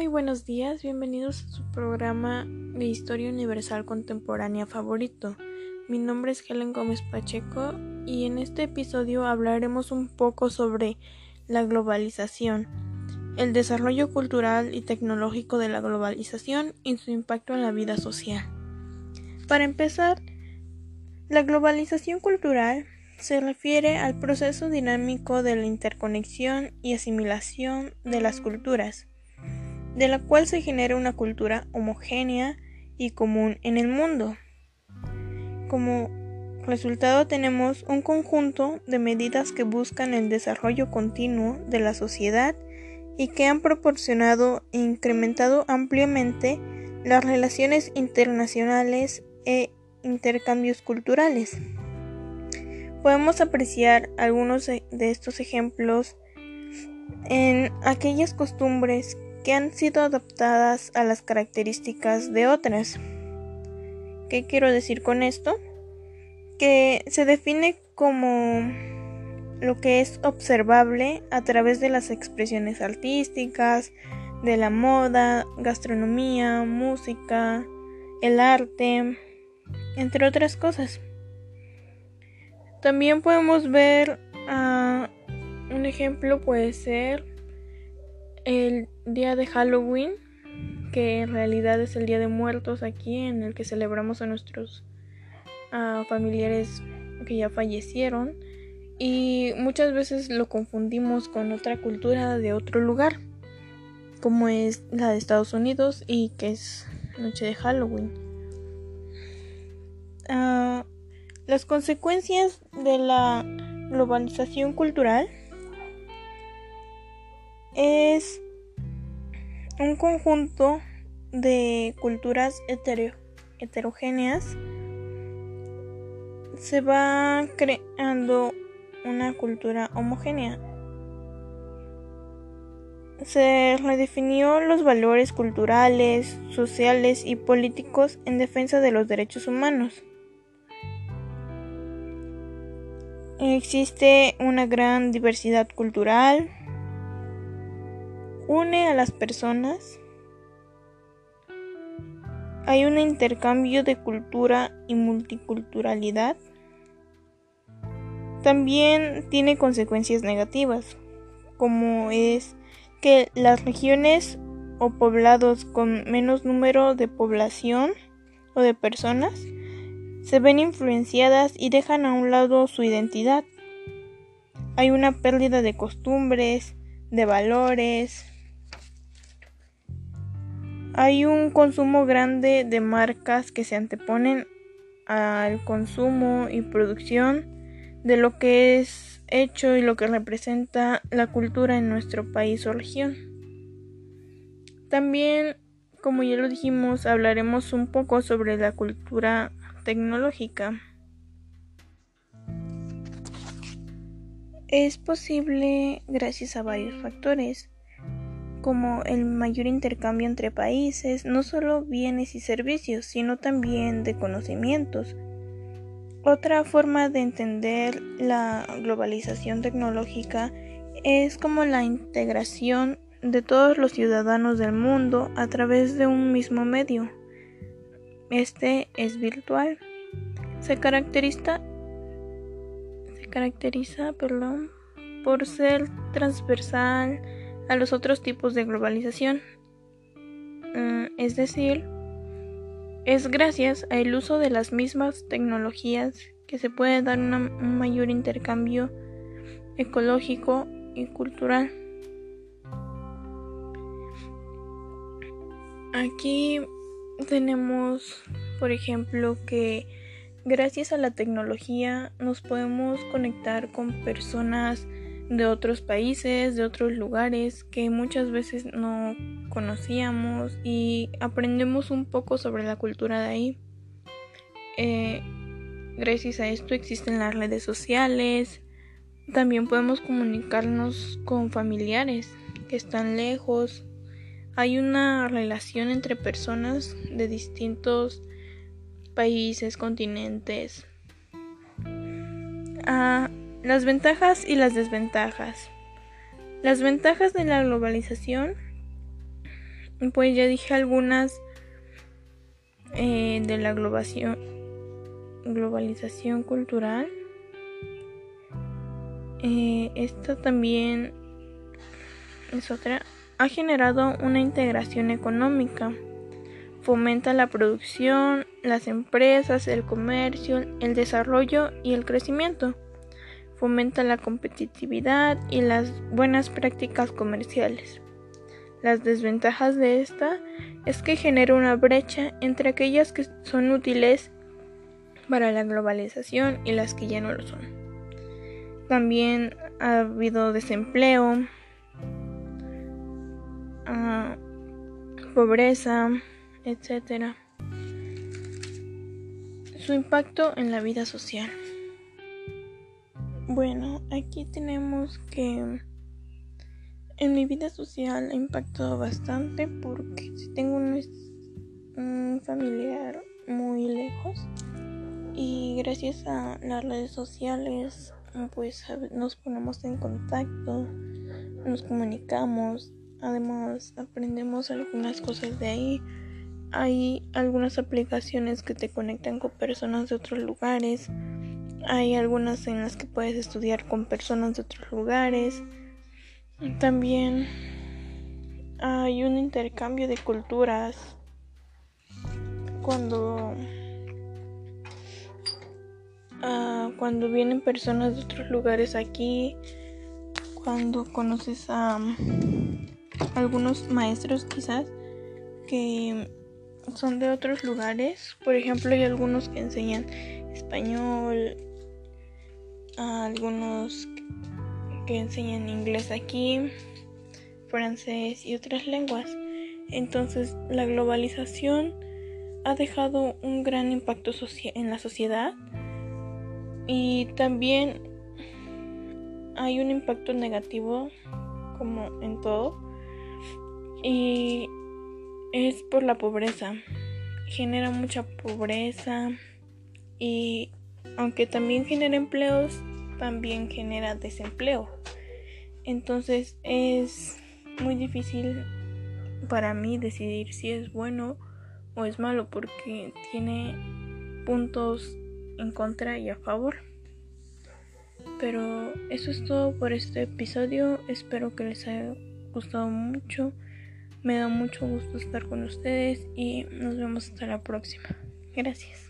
muy buenos días, bienvenidos a su programa de Historia Universal Contemporánea favorito. Mi nombre es Helen Gómez Pacheco y en este episodio hablaremos un poco sobre la globalización, el desarrollo cultural y tecnológico de la globalización y su impacto en la vida social. Para empezar, la globalización cultural se refiere al proceso dinámico de la interconexión y asimilación de las culturas de la cual se genera una cultura homogénea y común en el mundo. Como resultado tenemos un conjunto de medidas que buscan el desarrollo continuo de la sociedad y que han proporcionado e incrementado ampliamente las relaciones internacionales e intercambios culturales. Podemos apreciar algunos de estos ejemplos en aquellas costumbres que han sido adaptadas a las características de otras. ¿Qué quiero decir con esto? Que se define como lo que es observable a través de las expresiones artísticas, de la moda, gastronomía, música, el arte, entre otras cosas. También podemos ver ah, un ejemplo puede ser el día de Halloween, que en realidad es el Día de Muertos aquí, en el que celebramos a nuestros familiares que ya fallecieron. Y muchas veces lo confundimos con otra cultura de otro lugar, como es la de Estados Unidos y que es Noche de Halloween. Ah, las consecuencias de la globalización cultural es un conjunto de culturas heterogéneas. Se va creando una cultura homogénea. Se redefinió los valores culturales, sociales y políticos en defensa de los derechos humanos. Existe una gran diversidad cultural, une a las personas. Hay un intercambio de cultura y multiculturalidad. También tiene consecuencias negativas, como es que las regiones o poblados con menos número de población o de personas se ven influenciadas y dejan a un lado su identidad. Hay una pérdida de costumbres, de valores, hay un consumo grande de marcas que se anteponen al consumo y producción de lo que es hecho y lo que representa la cultura en nuestro país o región. También, como ya lo dijimos, hablaremos un poco sobre la cultura tecnológica. Es posible gracias a varios factores como el mayor intercambio entre países, no solo bienes y servicios, sino también de conocimientos. Otra forma de entender la globalización tecnológica es como la integración de todos los ciudadanos del mundo a través de un mismo medio. Este es virtual. Se caracteriza, se caracteriza perdón, por ser transversal, a los otros tipos de globalización. Mm, es decir, es gracias al uso de las mismas tecnologías que se puede dar un mayor intercambio ecológico y cultural. Aquí tenemos, por ejemplo, que gracias a la tecnología nos podemos conectar con personas de otros países, de otros lugares que muchas veces no conocíamos y aprendemos un poco sobre la cultura de ahí. Eh, gracias a esto existen las redes sociales, también podemos comunicarnos con familiares que están lejos. Hay una relación entre personas de distintos países, continentes. Ah, las ventajas y las desventajas. Las ventajas de la globalización pues ya dije algunas eh, de la globalización, cultural. Eh, esto también es otra. Ha generado una integración económica. Fomenta la producción, las empresas, el comercio, el desarrollo y el crecimiento. Fomenta la competitividad y las buenas prácticas comerciales. Las desventajas de esta es que genera una brecha entre aquellas que son útiles para la globalización y las que ya no lo son. También ha habido desempleo, ah, pobreza, etc. Su impacto en la vida social. Bueno, aquí tenemos que en mi vida social ha impactado bastante porque si tengo un, familiar muy lejos y gracias a las redes sociales pues nos ponemos en contacto, nos comunicamos, además aprendemos algunas cosas de ahí. Hay algunas aplicaciones que te conectan con personas de otros lugares. Hay algunas en las que puedes estudiar con personas de otros lugares. También hay un intercambio de culturas cuando uh, cuando vienen personas de otros lugares aquí cuando conoces a algunos maestros quizás que son de otros lugares por ejemplo hay algunos que enseñan español algunos que enseñan inglés aquí, francés y otras lenguas. Entonces la globalización ha dejado un gran impacto en la sociedad y también hay un impacto negativo como en todo y es por la pobreza. Genera mucha pobreza y aunque también genera empleos, también genera desempleo. Entonces es muy difícil para mí decidir si es bueno o es malo porque tiene puntos en contra y a favor. Pero eso es todo por este episodio. Espero que les haya gustado mucho. Me da mucho gusto estar con ustedes y nos vemos hasta la próxima. Gracias.